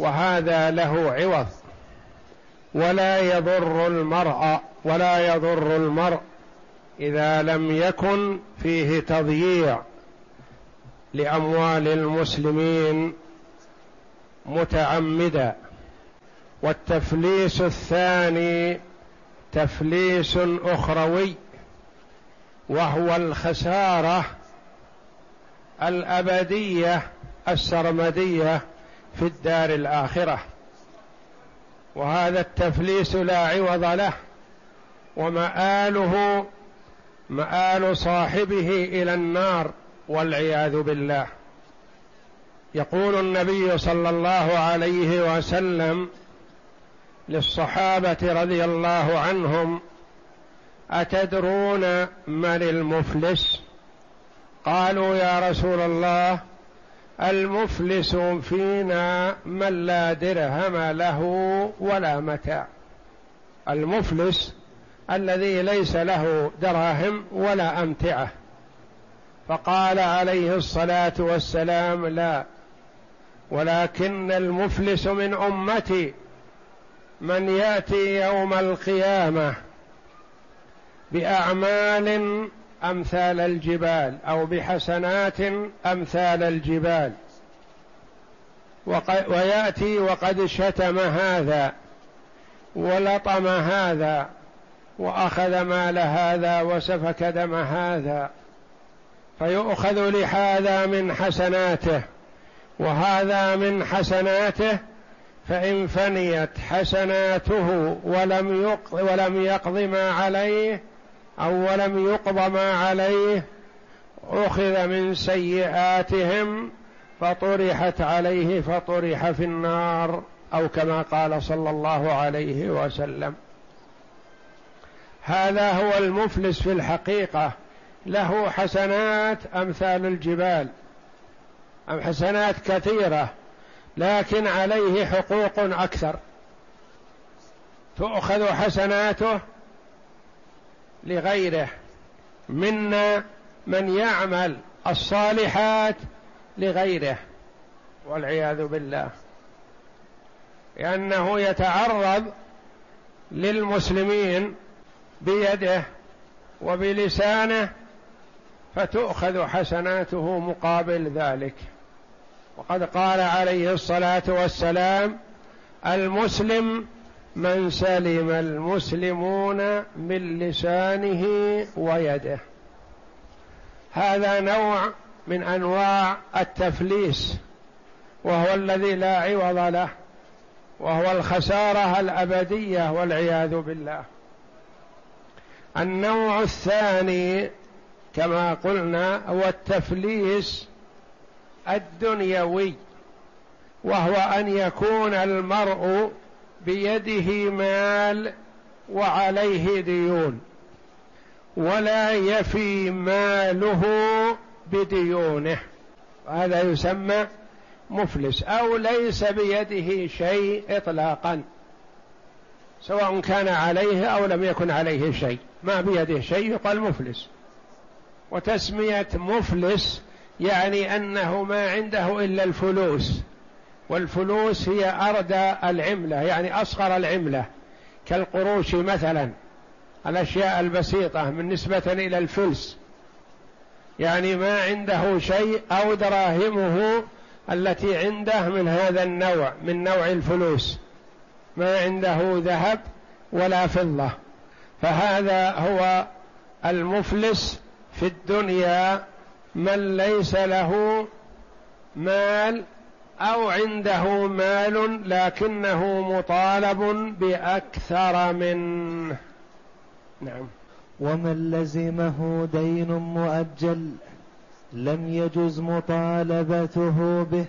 وهذا له عوض. ولا يضر المرء ولا يضر المرء إذا لم يكن فيه تضييع لأموال المسلمين متعمدا. والتفليس الثاني تفليس أخروي وهو الخسارة الأبدية السرمدية في الدار الآخرة. وهذا التفليس لا عوض له ومآله مآل صاحبه إلى النار والعياذ بالله. يقول النبي صلى الله عليه وسلم للصحابة رضي الله عنهم أتدرون من المفلس؟ قالوا يا رسول الله المفلس فينا من لا درهم له ولا متاع. المفلس الذي ليس له دراهم ولا أمتعة. فقال عليه الصلاة والسلام لا ولكن المفلس من أمتي من يأتي يوم القيامة بأعمال أمثال الجبال أو بحسنات أمثال الجبال. ويأتي وقد شتم هذا ولطم هذا وأخذ مال هذا وسفك دم هذا. فيؤخذ لهذا من حسناته وهذا من حسناته فإن فنيت حسناته ولم ولم يقض ما عليه أو ولم يقض ما عليه أخذ من سيئاتهم فطرحت عليه فطرح في النار أو كما قال صلى الله عليه وسلم. هذا هو المفلس في الحقيقة. له حسنات أمثال الجبال أم حسنات كثيرة لكن عليه حقوق أكثر. تؤخذ حسناته لغيره منا من يعمل الصالحات لغيره والعياذ بالله. لأنه يتعرض للمسلمين بيده وبلسانه فتؤخذ حسناته مقابل ذلك. وقد قال عليه الصلاة والسلام المسلم من سلم المسلمون من لسانه ويده. هذا نوع من أنواع التفليس وهو الذي لا عوض له وهو الخسارة الأبدية والعياذ بالله. النوع الثاني كما قلنا هو التفليس الدنيوي وهو أن يكون المرء بيده مال وعليه ديون ولا يفي ماله بديونه. هذا يسمى مفلس أو ليس بيده شيء اطلاقا سواء كان عليه أو لم يكن عليه شيء. ما بيده شيء يقال مفلس. وتسمية مفلس يعني أنه ما عنده إلا الفلوس. والفلوس هي اردى العملة يعني أصغر العملة كالقروش مثلا الأشياء البسيطة من نسبة إلى الفلس. يعني ما عنده شيء أو دراهمه التي عنده من هذا النوع من نوع الفلوس. ما عنده ذهب ولا فضة. فهذا هو المفلس في الدنيا من ليس له مال أو عنده مال لكنه مطالب بأكثر منه. نعم. ومن لزمه دين مؤجل لم يجز مطالبته به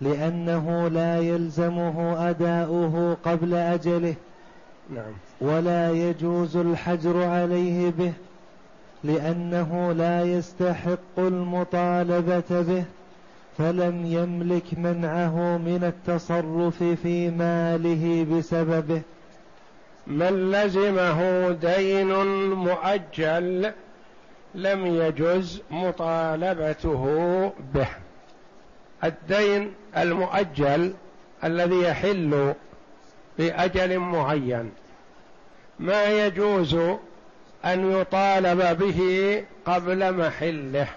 لأنه لا يلزمه أداؤه قبل أجله. نعم. ولا يجوز الحجر عليه به لأنه لا يستحق المطالبة به. فلم يملك منعه من التصرف في ماله بسببه. من لزمه دين مؤجل لم يجز مطالبته به. الدين المؤجل الذي يحل بأجل معين. ما يجوز أن يطالب به قبل محله.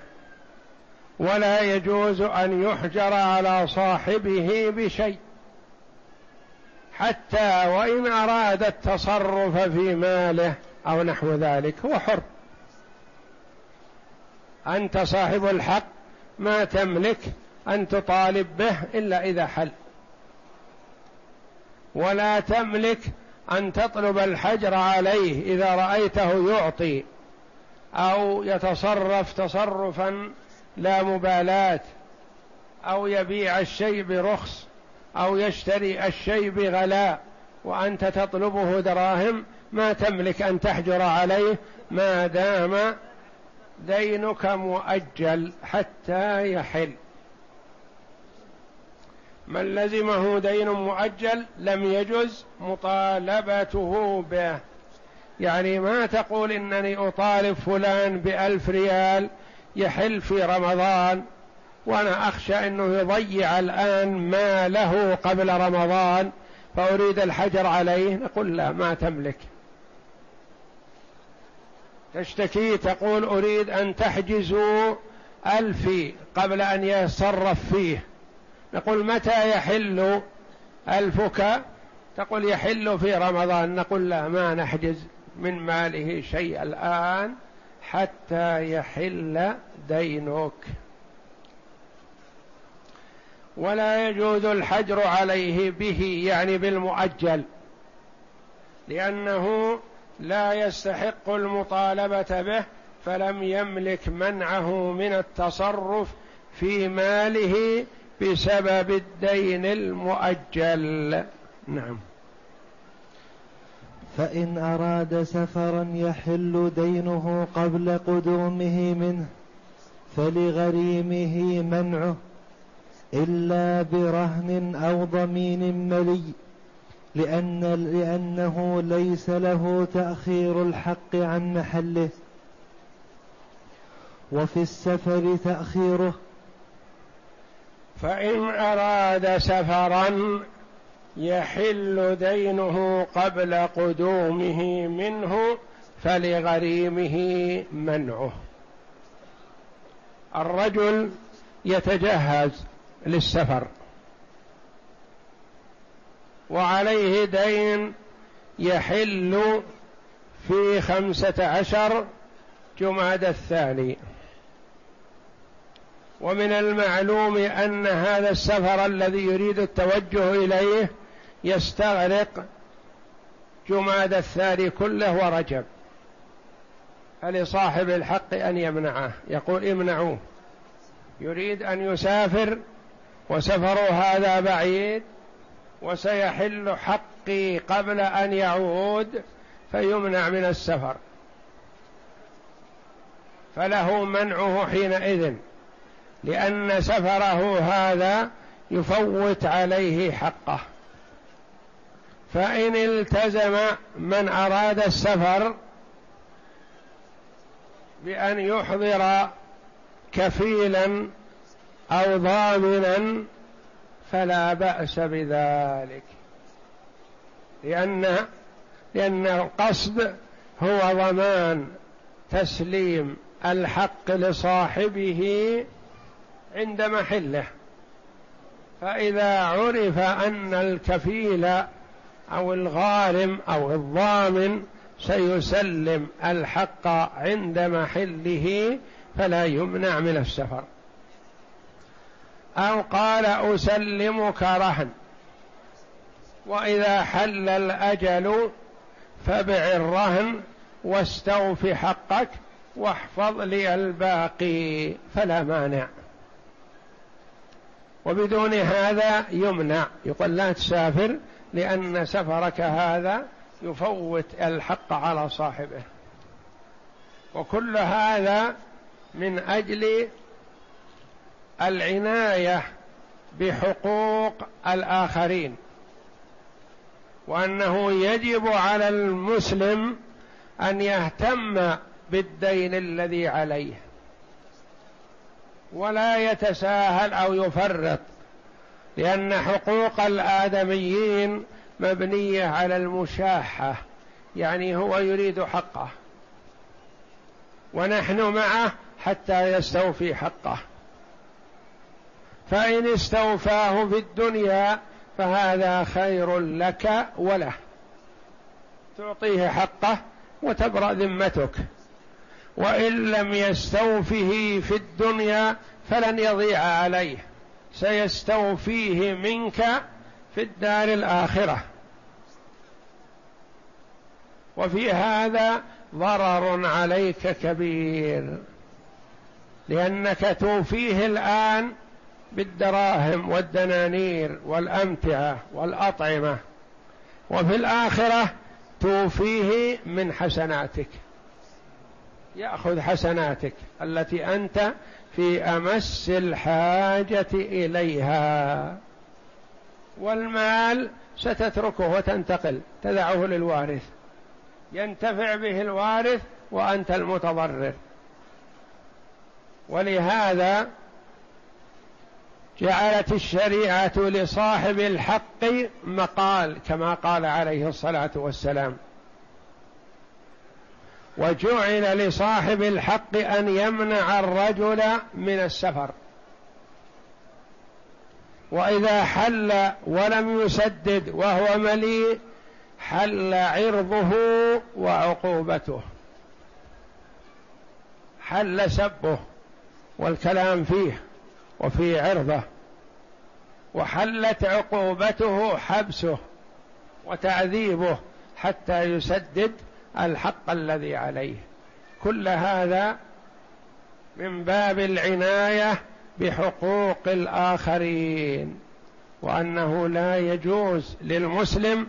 ولا يجوز أن يحجر على صاحبه بشيء حتى وإن أراد التصرف في ماله أو نحو ذلك هو حر. أنت صاحب الحق ما تملك أن تطالب به إلا إذا حل. ولا تملك أن تطلب الحجر عليه إذا رأيته يعطي أو يتصرف تصرفا لا مبالاة أو يبيع الشيء برخص أو يشتري الشيء بغلاء وأنت تطلبه دراهم ما تملك أن تحجر عليه ما دام دينك مؤجل حتى يحل. من لزمه دين مؤجل لم يجز مطالبته به. يعني ما تقول إنني أطالب فلان بألف ريال يحل في رمضان وأنا أخشى إنه يضيع الآن ما له قبل رمضان فأريد الحجر عليه نقول لا ما تملك. تشتكي تقول أريد أن تحجزوا الفي قبل أن يتصرف فيه. نقول متى يحل ألفك؟ تقول يحل في رمضان. نقول لا ما نحجز من ماله شيء الآن. حتى يحل دينك. ولا يجوز الحجر عليه به يعني بالمؤجل لأنه لا يستحق المطالبة به فلم يملك منعه من التصرف في ماله بسبب الدين المؤجل. نعم. فإن أراد سفرا يحل دينه قبل قدومه منه فلغريمه منعه إلا برهن أو ضمين ملي لأن لأنه ليس له تأخير الحق عن محله. وفي السفر تأخيره. فإن أراد سفرا يحل دينه قبل قدومه منه فلغريمه منعه. الرجل يتجهز للسفر وعليه دين يحل في خمسة عشر جماد الثاني. ومن المعلوم أن هذا السفر الذي يريد التوجه إليه يستغرق جماد الثاني كله ورجب. فلصاحب الحق أن يمنعه. يقول امنعوه. يريد أن يسافر وسفر هذا بعيد وسيحل حقي قبل أن يعود فيمنع من السفر. فله منعه حينئذ لأن سفره هذا يفوت عليه حقه. فإن التزم من أراد السفر بأن يحضر كفيلا أو ضامنا فلا بأس بذلك. لأن لأن القصد هو ضمان تسليم الحق لصاحبه عند محله. فإذا عرف أن الكفيل أو الغارم أو الضامن سيسلم الحق عند محله فلا يمنع من السفر. أو قال أسلمك رهن. وإذا حل الأجل فبع الرهن واستوف حقك واحفظ لي الباقي فلا مانع. وبدون هذا يمنع. يقول لا تسافر لأن سفرك هذا يفوت الحق على صاحبه. وكل هذا من أجل العناية بحقوق الآخرين. وأنه يجب على المسلم أن يهتم بالدين الذي عليه. ولا يتساهل أو يفرط. لأن حقوق الآدميين مبنية على المشاحة يعني هو يريد حقه. ونحن معه حتى يستوفي حقه. فإن استوفاه في الدنيا فهذا خير لك وله. تعطيه حقه وتبرأ ذمتك. وإن لم يستوفه في الدنيا فلن يضيع عليه. سيستوفيه منك في الدار الآخرة. وفي هذا ضرر عليك كبير لأنك توفيه الآن بالدراهم والدنانير والأمتعة والأطعمة وفي الآخرة توفيه من حسناتك. يأخذ حسناتك التي أنت في أمس الحاجة إليها. والمال ستتركه وتنتقل تدعه للوارث. ينتفع به الوارث وأنت المتضرر. ولهذا جعلت الشريعة لصاحب الحق مقال كما قال عليه الصلاة والسلام. وجعل لصاحب الحق أن يمنع الرجل من السفر. وإذا حل ولم يسدد وهو مليء حل عرضه وعقوبته. حل سبه والكلام فيه وفي عرضه. وحلت عقوبته حبسه وتعذيبه حتى يسدد الحق الذي عليه. كل هذا من باب العناية بحقوق الآخرين وأنه لا يجوز للمسلم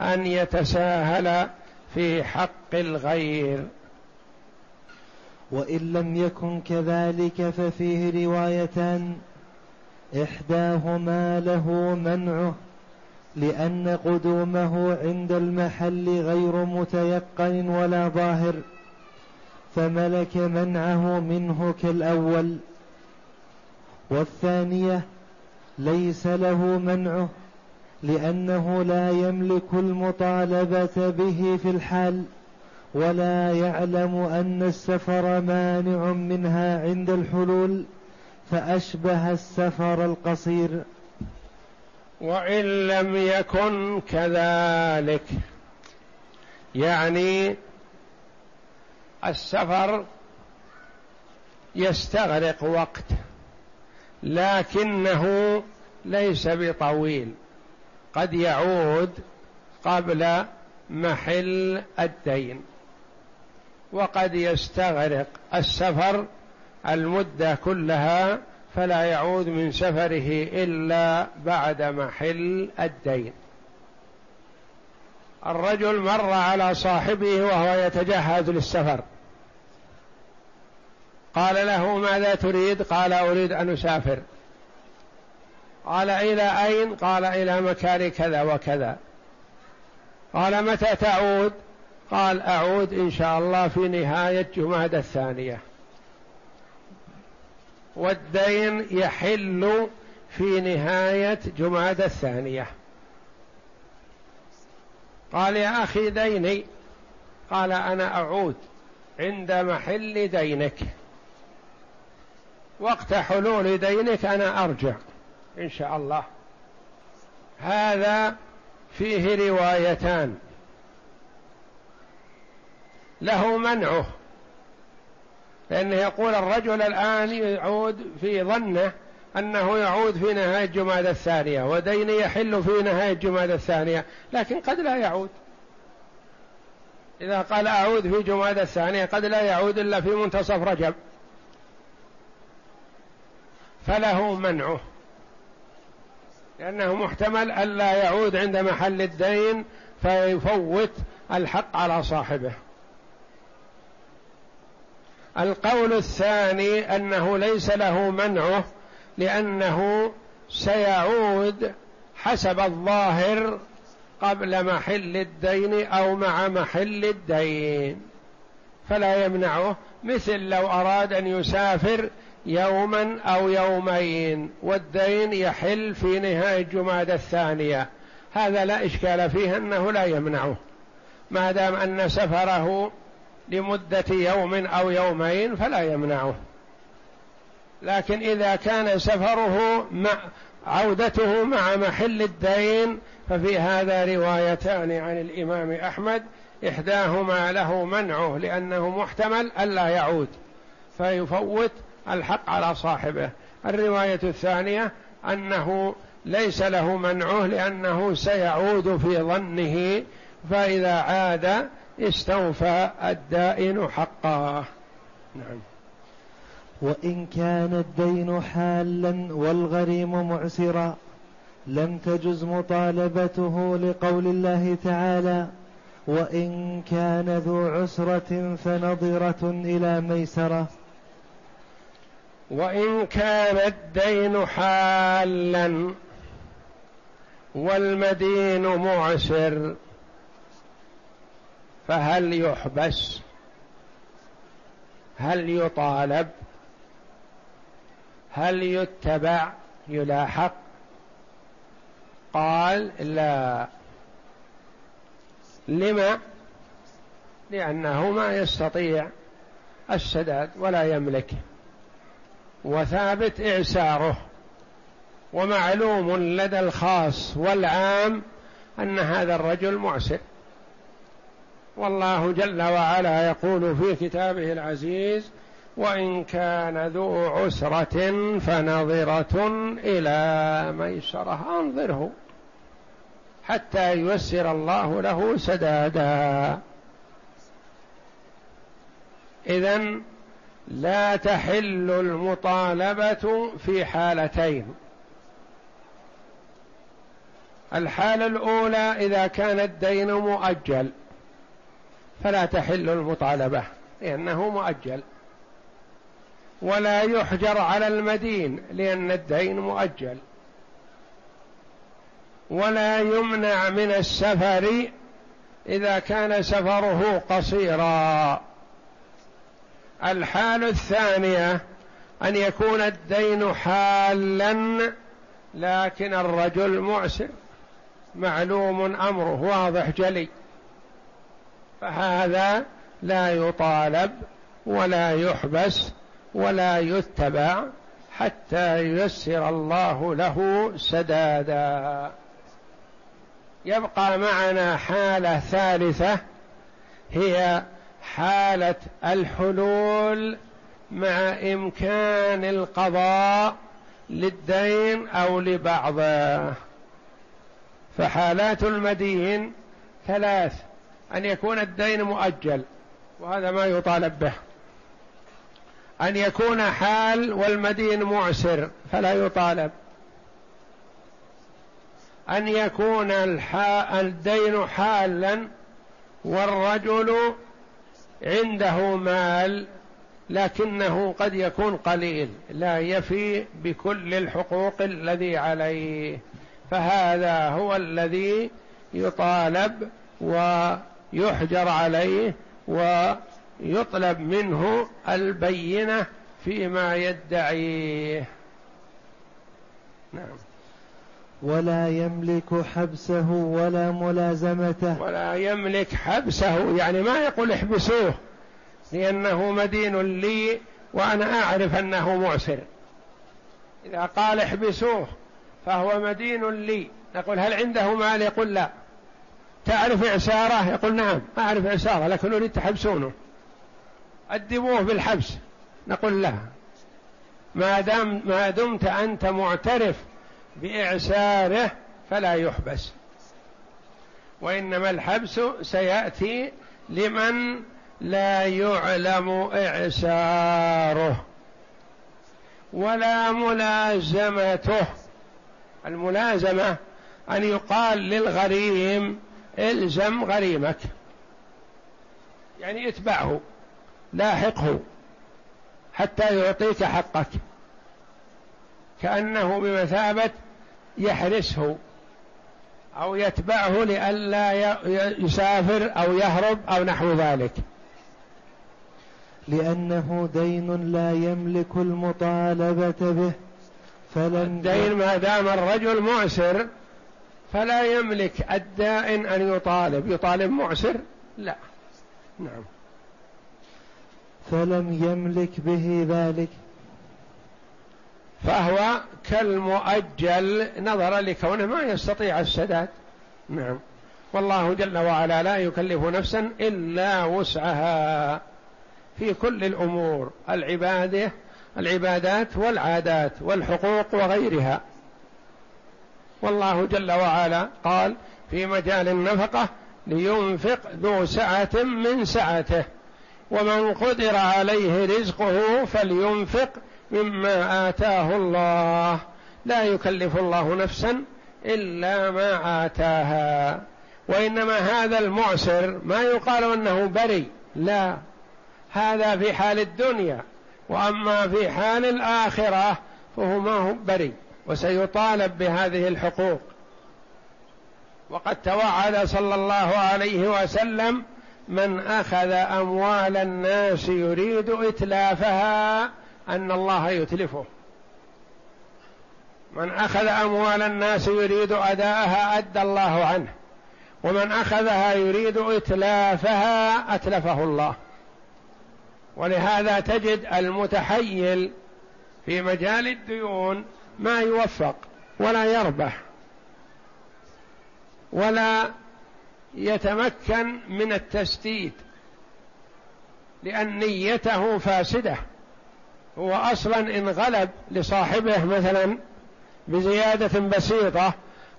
أن يتساهل في حق الغير. وإن لم يكن كذلك ففيه روايتان إحداهما له منعه. لأن قدومه عند المحل غير متيقن ولا ظاهر فملك منعه منه كالأول. والثانية ليس له منعه لأنه لا يملك المطالبة به في الحال ولا يعلم أن السفر مانع منها عند الحلول فأشبه السفر القصير. وإن لم يكن كذلك. يعني السفر يستغرق وقت لكنه ليس بطويل. قد يعود قبل محل الدين وقد يستغرق السفر المدة كلها فلا يعود من سفره إلا بعد محل الدين. الرجل مر على صاحبه وهو يتجهز للسفر. قال له ماذا تريد؟ قال أريد أن أسافر. قال إلى أين؟ قال إلى مكان كذا وكذا. قال متى تعود؟ قال أعود إن شاء الله في نهاية جماد الثانية. والدين يحل في نهاية جماد الثانية. قال يا أخي ديني قال أنا أعود عند محل دينك. وقت حلول دينك أنا أرجع إن شاء الله. هذا فيه روايتان. له منعه. لأنه يقول الرجل الآن يعود في ظنه أنه يعود في نهاية جماد الثانية ودين يحل في نهاية جماد الثانية لكن قد لا يعود. إذا قال أعود في جماد الثانية قد لا يعود إلا في منتصف رجب. فله منعه. لأنه محتمل ألا يعود عند محل الدين فيفوت الحق على صاحبه. القول الثاني أنه ليس له منعه لأنه سيعود حسب الظاهر قبل محل الدين أو مع محل الدين. فلا يمنعه مثل لو أراد أن يسافر يوما أو يومين والدين يحل في نهاية جماد الثانية. هذا لا إشكال فيه أنه لا يمنعه. ما دام أن سفره لمدة يوم أو يومين فلا يمنعه. لكن إذا كان سفره مع عودته مع محل الدين ففي هذا روايتان عن الإمام أحمد إحداهما له منعه لأنه محتمل ألا يعود فيفوت الحق على صاحبه. الرواية الثانية أنه ليس له منعه لأنه سيعود في ظنه فإذا عاد استوفى الدائن حقه نعم. وإن كان الدين حالا والغريم معسرا لم تجز مطالبته لقول الله تعالى وإن كان ذو عسرة فنظرة إلى ميسرة. وإن كان الدين حالا والمدين معسر فهل يحبس؟ هل يطالب؟ هل يتبع؟ يلاحق؟ قال لا. لما؟ لأنه ما يستطيع السداد ولا يملك. وثابت إعساره. ومعلوم لدى الخاص والعام أن هذا الرجل معسر. والله جل وعلا يقول في كتابه العزيز وإن كان ذو عسرة فنظرة إلى ميسرة. أنظره حتى ييسر الله له سدادا. إذا لا تحل المطالبة في حالتين. الحالة الأولى إذا كان الدين مؤجل. فلا تحل المطالبة لأنه مؤجل. ولا يحجر على المدين لأن الدين مؤجل. ولا يمنع من السفر إذا كان سفره قصيرا. الحال الثانية أن يكون الدين حالا لكن الرجل معسر معلوم أمره واضح جلي. فهذا لا يطالب ولا يحبس ولا يتبع حتى ييسر الله له سدادا. يبقى معنا حالة ثالثة هي حالة الحلول مع إمكان القضاء للدين أو لبعضه. فحالات المدين ثلاث أن يكون الدين مؤجل وهذا ما يطالب به. أن يكون حال والمدين معسر فلا يطالب. أن يكون الدين حالا والرجل عنده مال لكنه قد يكون قليل لا يفي بكل الحقوق الذي عليه. فهذا هو الذي يطالب ويحجر عليه ويطلب منه البينة فيما يدعيه. نعم. ولا يملك حبسه ولا ملازمته. ولا يملك حبسه يعني ما يقول احبسوه لأنه مدين لي وأنا أعرف أنه معسر. إذا قال احبسوه فهو مدين لي نقول هل عنده مال؟ يقول لا. تعرف إعساره يقول نعم أعرف إعساره لكن أريد تحبسونه أدبوه بالحبس. نقول لا. ما دام ما دمت أنت معترف بإعساره فلا يحبس. وإنما الحبس سيأتي لمن لا يعلم إعساره ولا ملازمته. الملازمة أن يقال للغريم الزم غريمك يعني اتبعه لاحقه حتى يعطيك حقك. كأنه بمثابة يحرسه أو يتبعه لئلا يسافر أو يهرب أو نحو ذلك. لأنه دين لا يملك المطالبة به فلم الدين ما دام الرجل معسر فلا يملك الدائن أن يطالب. يطالب معسر؟ لا. نعم. فلم يملك به ذلك. فهو كالمؤجل نظرا لكونه ما يستطيع السداد. نعم. والله جل وعلا لا يكلف نفسا إلا وسعها. في كل الأمور العبادة العبادات والعادات والحقوق وغيرها. والله جل وعلا قال في مجال النفقة لينفق ذو سعة من سعته ومن قدر عليه رزقه فلينفق مما آتاه الله. لا يكلف الله نفسا إلا ما آتاها. وإنما هذا المعسر ما يقال أنه بري لا. هذا في حال الدنيا وأما في حال الآخرة فهو ما هو بري وسيطالب بهذه الحقوق. وقد توعد صلى الله عليه وسلم من أخذ أموال الناس يريد إتلافها أن الله يتلفه. من أخذ أموال الناس يريد أداءها أدى الله عنه. ومن أخذها يريد إتلافها أتلفه الله. ولهذا تجد المتحيل في مجال الديون ما يوفق ولا يربح ولا يتمكن من التسديد لأن نيته فاسدة. هو أصلا إن غلب لصاحبه مثلا بزيادة بسيطة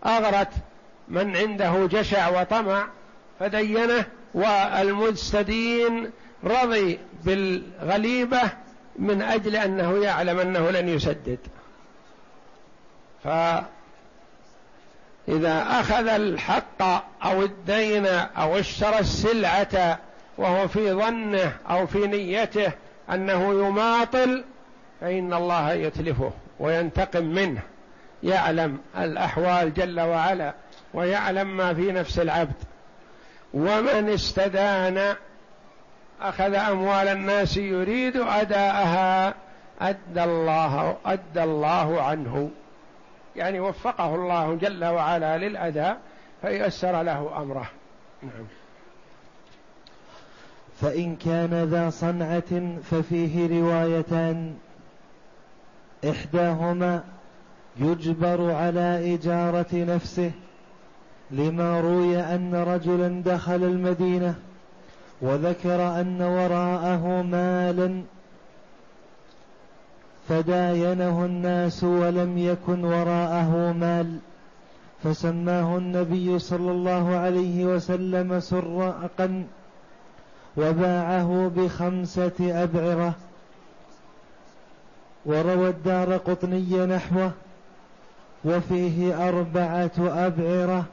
أغرت من عنده جشع وطمع فدينه والمستدين رضي بالغليبة من أجل أنه يعلم أنه لن يسدد. ف إذا أخذ الحق أو الدين أو اشترى السلعة وهو في ظنه أو في نيته أنه يماطل فإن الله يتلفه وينتقم منه يعلم الأحوال جل وعلا ويعلم ما في نفس العبد. ومن استدان أخذ أموال الناس يريد أداءها أدى الله أدى الله عنه. يعني وفقه الله جل وعلا للأداء فيسر له أمره. نعم. فإن كان ذا صنعة ففيه روايتان إحداهما يجبر على إجارة نفسه لما روي أن رجلا دخل المدينة وذكر أن وراءه مالا فداينه الناس ولم يكن وراءه مال فسماه النبي صلى الله عليه وسلم سراقا وباعه بخمسة أبعرة. وروى الدار قطني نحوه وفيه أربعة أبعرة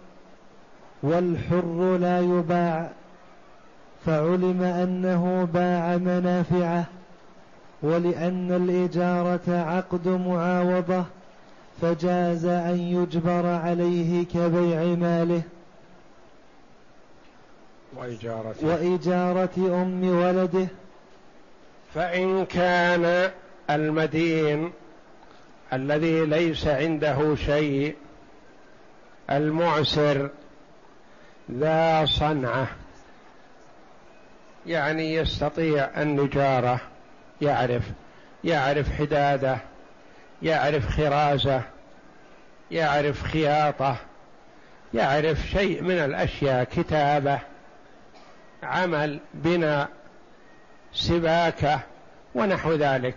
والحر لا يباع فعلم أنه باع منافعه. ولأن الإجارة عقد معاوضة فجاز أن يجبر عليه كبيع ماله. وإجارة. وإجارة أم ولده. فإن كان المدين الذي ليس عنده شيء المعسر ذا صنعة يعني يستطيع النجارة. يعرف يعرف حداده يعرف خرازه يعرف خياطه يعرف شيء من الأشياء كتابه عمل بناء سباكه ونحو ذلك.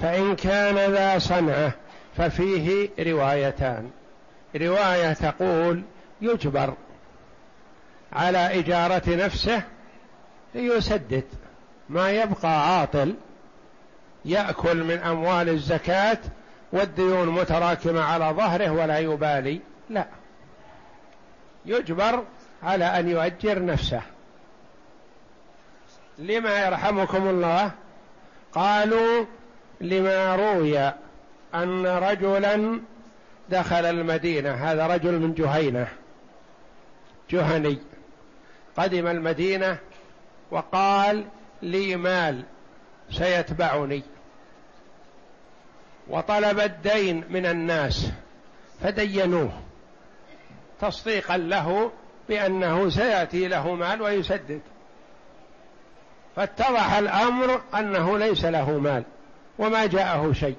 فإن كان ذا صنعه ففيه روايتان. رواية تقول يجبر على إجارة نفسه ليسدد. ما يبقى عاطل يأكل من أموال الزكاة والديون متراكمة على ظهره ولا يبالي. لا. يجبر على أن يؤجر نفسه. لما يرحمكم الله؟ قالوا لما روي أن رجلا دخل المدينة هذا رجل من جهينة جهني قدم المدينة وقال لي مال سيتبعني. وطلب الدين من الناس فدينوه. تصديقا له بأنه سيأتي له مال ويسدد. فاتضح الأمر أنه ليس له مال وما جاءه شيء.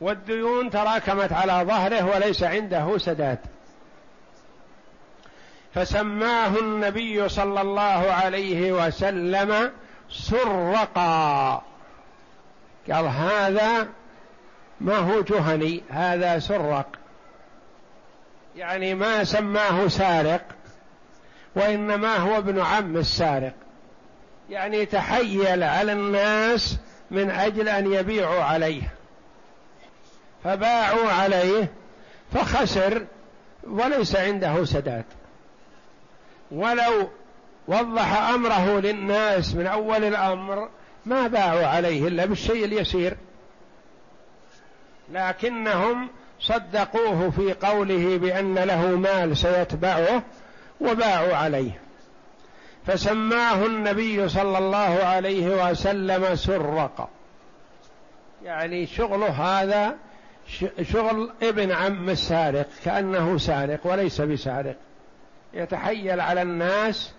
والديون تراكمت على ظهره وليس عنده سداد. فسماه النبي صلى الله عليه وسلم سرقا. قال هذا ما هو جهني هذا سرق. يعني ما سماه سارق وإنما هو ابن عم السارق. يعني تحيل على الناس من أجل أن يبيعوا عليه. فباعوا عليه فخسر وليس عنده سداد. ولو وضح أمره للناس من أول الأمر ما باعوا عليه إلا بالشيء اليسير. لكنهم صدقوه في قوله بأن له مال سيتبعه وباعوا عليه. فسماه النبي صلى الله عليه وسلم سرق. يعني شغله هذا شغل ابن عم السارق كأنه سارق وليس بسارق. يتحيل على الناس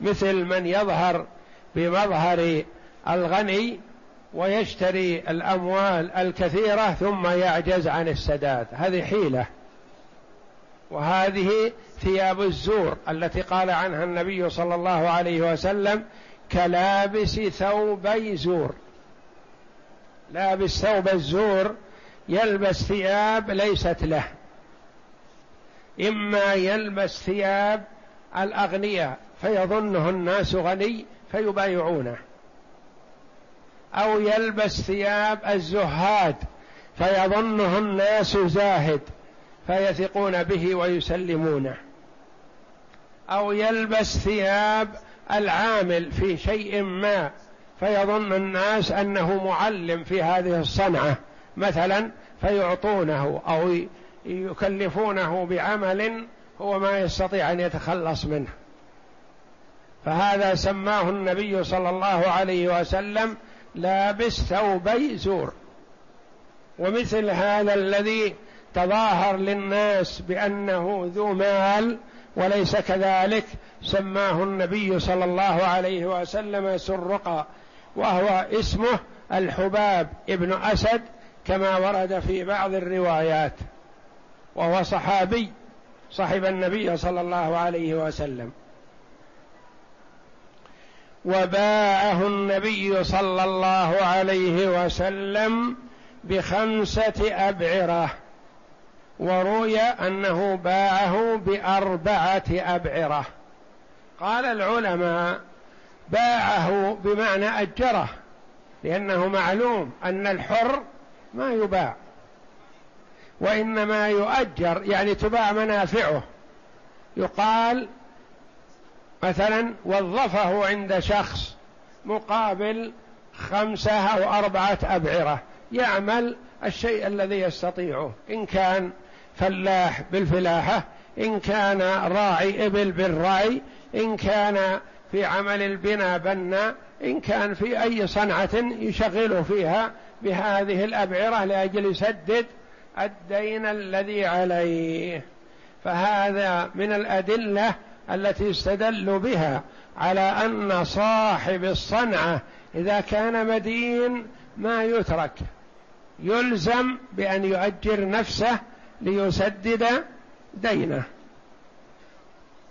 مثل من يظهر بمظهر الغني ويشتري الأموال الكثيرة ثم يعجز عن السداد. هذه حيلة. وهذه ثياب الزور التي قال عنها النبي صلى الله عليه وسلم كلابس ثوبي زور. لابس ثوب الزور يلبس ثياب ليست له. إما يلبس ثياب الأغنياء. فيظنه الناس غني فيبايعونه. أو يلبس ثياب الزهاد فيظنه الناس زاهد فيثقون به ويسلمونه. أو يلبس ثياب العامل في شيء ما فيظن الناس أنه معلم في هذه الصنعة مثلا فيعطونه أو يكلفونه بعمل هو ما يستطيع أن يتخلص منه. فهذا سماه النبي صلى الله عليه وسلم لابس ثوبي زور. ومثل هذا الذي تظاهر للناس بأنه ذو مال وليس كذلك سماه النبي صلى الله عليه وسلم سرقا وهو اسمه الحباب ابن أسد كما ورد في بعض الروايات وهو صحابي صحب النبي صلى الله عليه وسلم. وباعه النبي صلى الله عليه وسلم بخمسة أبعرة وروي أنه باعه بأربعة أبعرة. قال العلماء باعه بمعنى أجره لأنه معلوم أن الحر ما يباع وإنما يؤجر يعني تباع منافعه. يقال مثلا وظفه عند شخص مقابل خمسة أو أربعة أبعرة يعمل الشيء الذي يستطيعه إن كان فلاح بالفلاحة إن كان راعي إبل بالرعي إن كان في عمل البناء بنا إن كان في أي صنعة يشغله فيها بهذه الأبعرة لأجل يسدد الدين الذي عليه. فهذا من الأدلة التي استدلوا بها على أن صاحب الصنعة إذا كان مدين ما يترك. يلزم بأن يؤجر نفسه ليسدد دينه.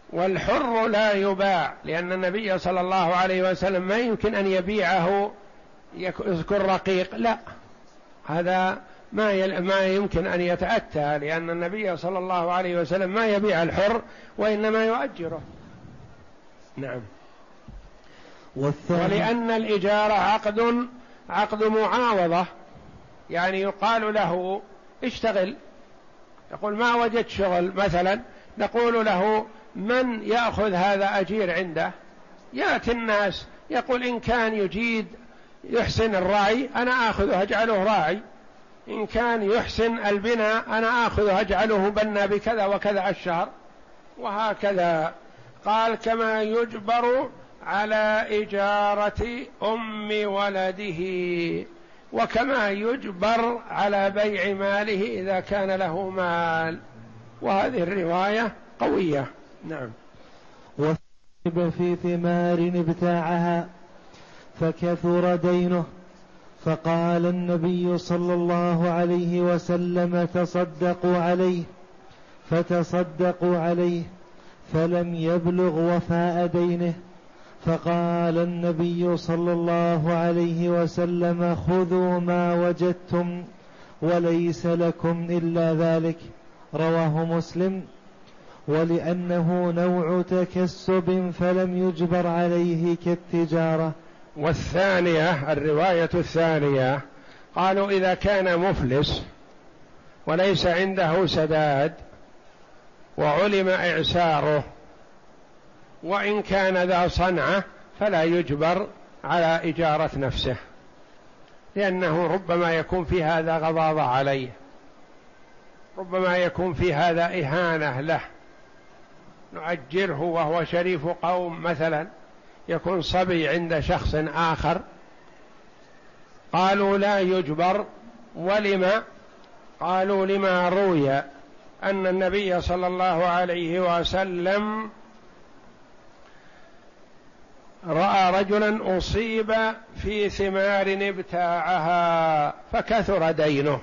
والحر لا يباع لأن النبي صلى الله عليه وسلم ما يمكن أن يبيعه يكون رقيق لا. هذا ما ما يمكن أن يتأتى لأن النبي صلى الله عليه وسلم ما يبيع الحر وإنما يؤجره. نعم. ولأن الإجارة عقد عقد معاوضة. يعني يقال له اشتغل. يقول ما وجدت شغل مثلا نقول له من يأخذ هذا أجير عنده؟ ياتي الناس يقول إن كان يجيد يحسن الراعي أنا آخذه أجعله راعي. إن كان يحسن البناء أنا آخذه أجعله بنا بكذا وكذا الشهر وهكذا. قال كما يجبر على إجارة أم ولده وكما يجبر على بيع ماله إذا كان له مال. وهذه الرواية قوية. نعم. وثب في ثمار ابتاعها فكثر دينه فقال النبي صلى الله عليه وسلم تصدقوا عليه فتصدقوا عليه فلم يبلغ وفاء دينه. فقال النبي صلى الله عليه وسلم خذوا ما وجدتم وليس لكم إلا ذلك. رواه مسلم. ولأنه نوع تكسب فلم يجبر عليه كالتجارة. والثانية الرواية الثانية قالوا إذا كان مفلس وليس عنده سداد وعلم إعساره وإن كان ذا صنعة فلا يجبر على إجارة نفسه لأنه ربما يكون في هذا غضاضة عليه ربما يكون في هذا إهانة له. نؤجره وهو شريف قوم مثلا. يكون صبي عند شخص آخر. قالوا لا يجبر ولما قالوا لما روي أن النبي صلى الله عليه وسلم رأى رجلا أصيب في ثمار ابتاعها فكثر دينه.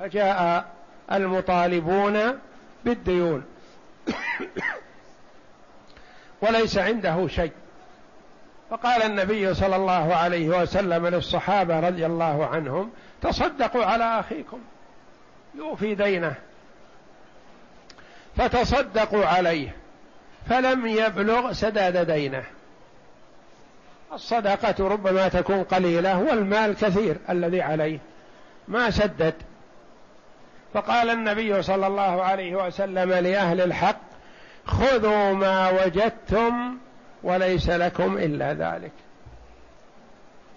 فجاء المطالبون بالديون. وليس عنده شيء. فقال النبي صلى الله عليه وسلم للصحابة رضي الله عنهم تصدقوا على أخيكم. يوفي دينه. فتصدقوا عليه. فلم يبلغ سداد دينه. الصدقة ربما تكون قليلة والمال كثير الذي عليه. ما سدد. فقال النبي صلى الله عليه وسلم لأهل الحق خذوا ما وجدتم وليس لكم إلا ذلك.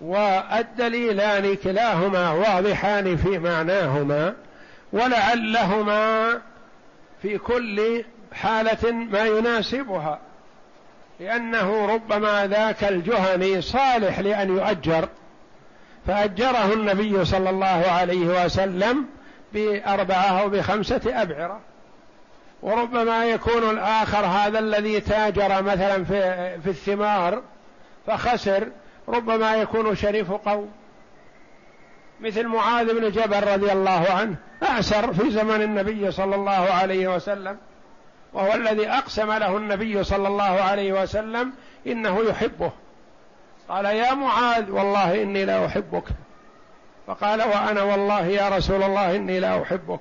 والدليلان كلاهما واضحان في معناهما ولعلهما في كل حالة ما يناسبها. لأنه ربما ذاك الجهني صالح لأن يؤجر فأجره النبي صلى الله عليه وسلم بأربعة أو بخمسة أبعرة. وربما يكون الآخر هذا الذي تاجر مثلا في, في الثمار فخسر ربما يكون شريف قوم. مثل معاذ بن جبل رضي الله عنه أعسر في زمن النبي صلى الله عليه وسلم وهو الذي أقسم له النبي صلى الله عليه وسلم إنه يحبه. قال يا معاذ والله إني لا أحبك. فقال وأنا والله يا رسول الله إني لا أحبك.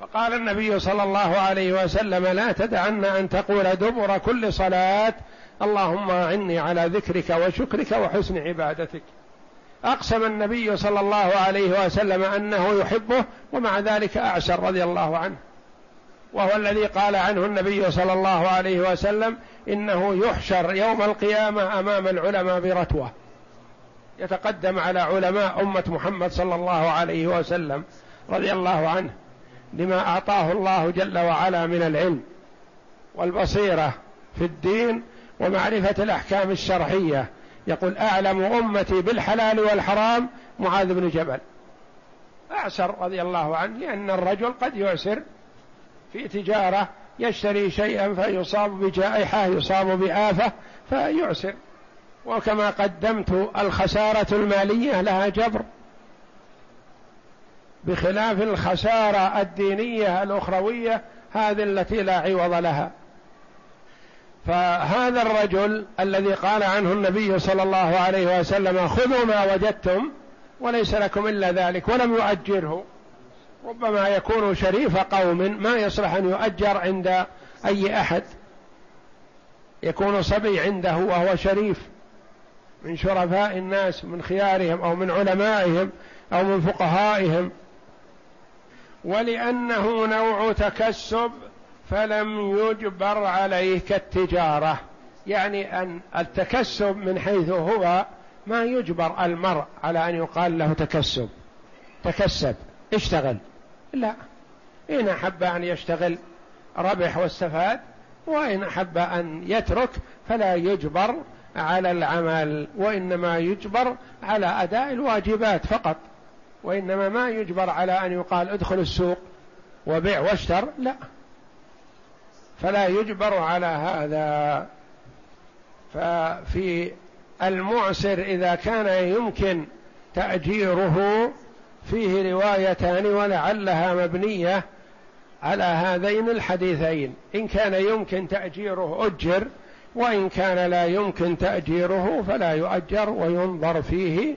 فقال النبي صلى الله عليه وسلم لا تدعن أن تقول دبر كل صلاة اللهم أعني على ذكرك وشكرك وحسن عبادتك. أقسم النبي صلى الله عليه وسلم أنه يحبه ومع ذلك أعسر رضي الله عنه. وهو الذي قال عنه النبي صلى الله عليه وسلم إنه يحشر يوم القيامة أمام العلماء برتوة. يتقدم على علماء أمة محمد صلى الله عليه وسلم رضي الله عنه. لما أعطاه الله جل وعلا من العلم والبصيرة في الدين ومعرفة الأحكام الشرعية. يقول أعلم أمتي بالحلال والحرام معاذ بن جبل. اعسر رضي الله عنه لأن الرجل قد يعسر في تجارة يشتري شيئا فيصاب بجائحة يصاب بآفة فيعسر. وكما قدمت الخسارة المالية لها جبر. بخلاف الخسارة الدينية الأخروية هذه التي لا عوض لها. فهذا الرجل الذي قال عنه النبي صلى الله عليه وسلم خذوا ما وجدتم وليس لكم إلا ذلك ولم يؤجره. ربما يكون شريف قوم ما يصلح أن يؤجر عند أي أحد. يكون صبي عنده وهو شريف. من شرفاء الناس من خيارهم أو من علمائهم أو من فقهائهم. ولأنه نوع تكسب فلم يجبر عليه كالتجارة. يعني أن التكسب من حيث هو ما يجبر المرء على أن يقال له تكسب. تكسب. اشتغل. لا. إن أحب أن يشتغل ربح واستفاد وإن أحب أن يترك فلا يجبر على العمل وإنما يجبر على أداء الواجبات فقط. وإنما ما يجبر على أن يقال ادخل السوق وبيع واشتر لا. فلا يجبر على هذا. ففي المعسر إذا كان يمكن تأجيره فيه روايتان ولعلها مبنية على هذين الحديثين. إن كان يمكن تأجيره أجر وإن كان لا يمكن تأجيره فلا يؤجر وينظر فيه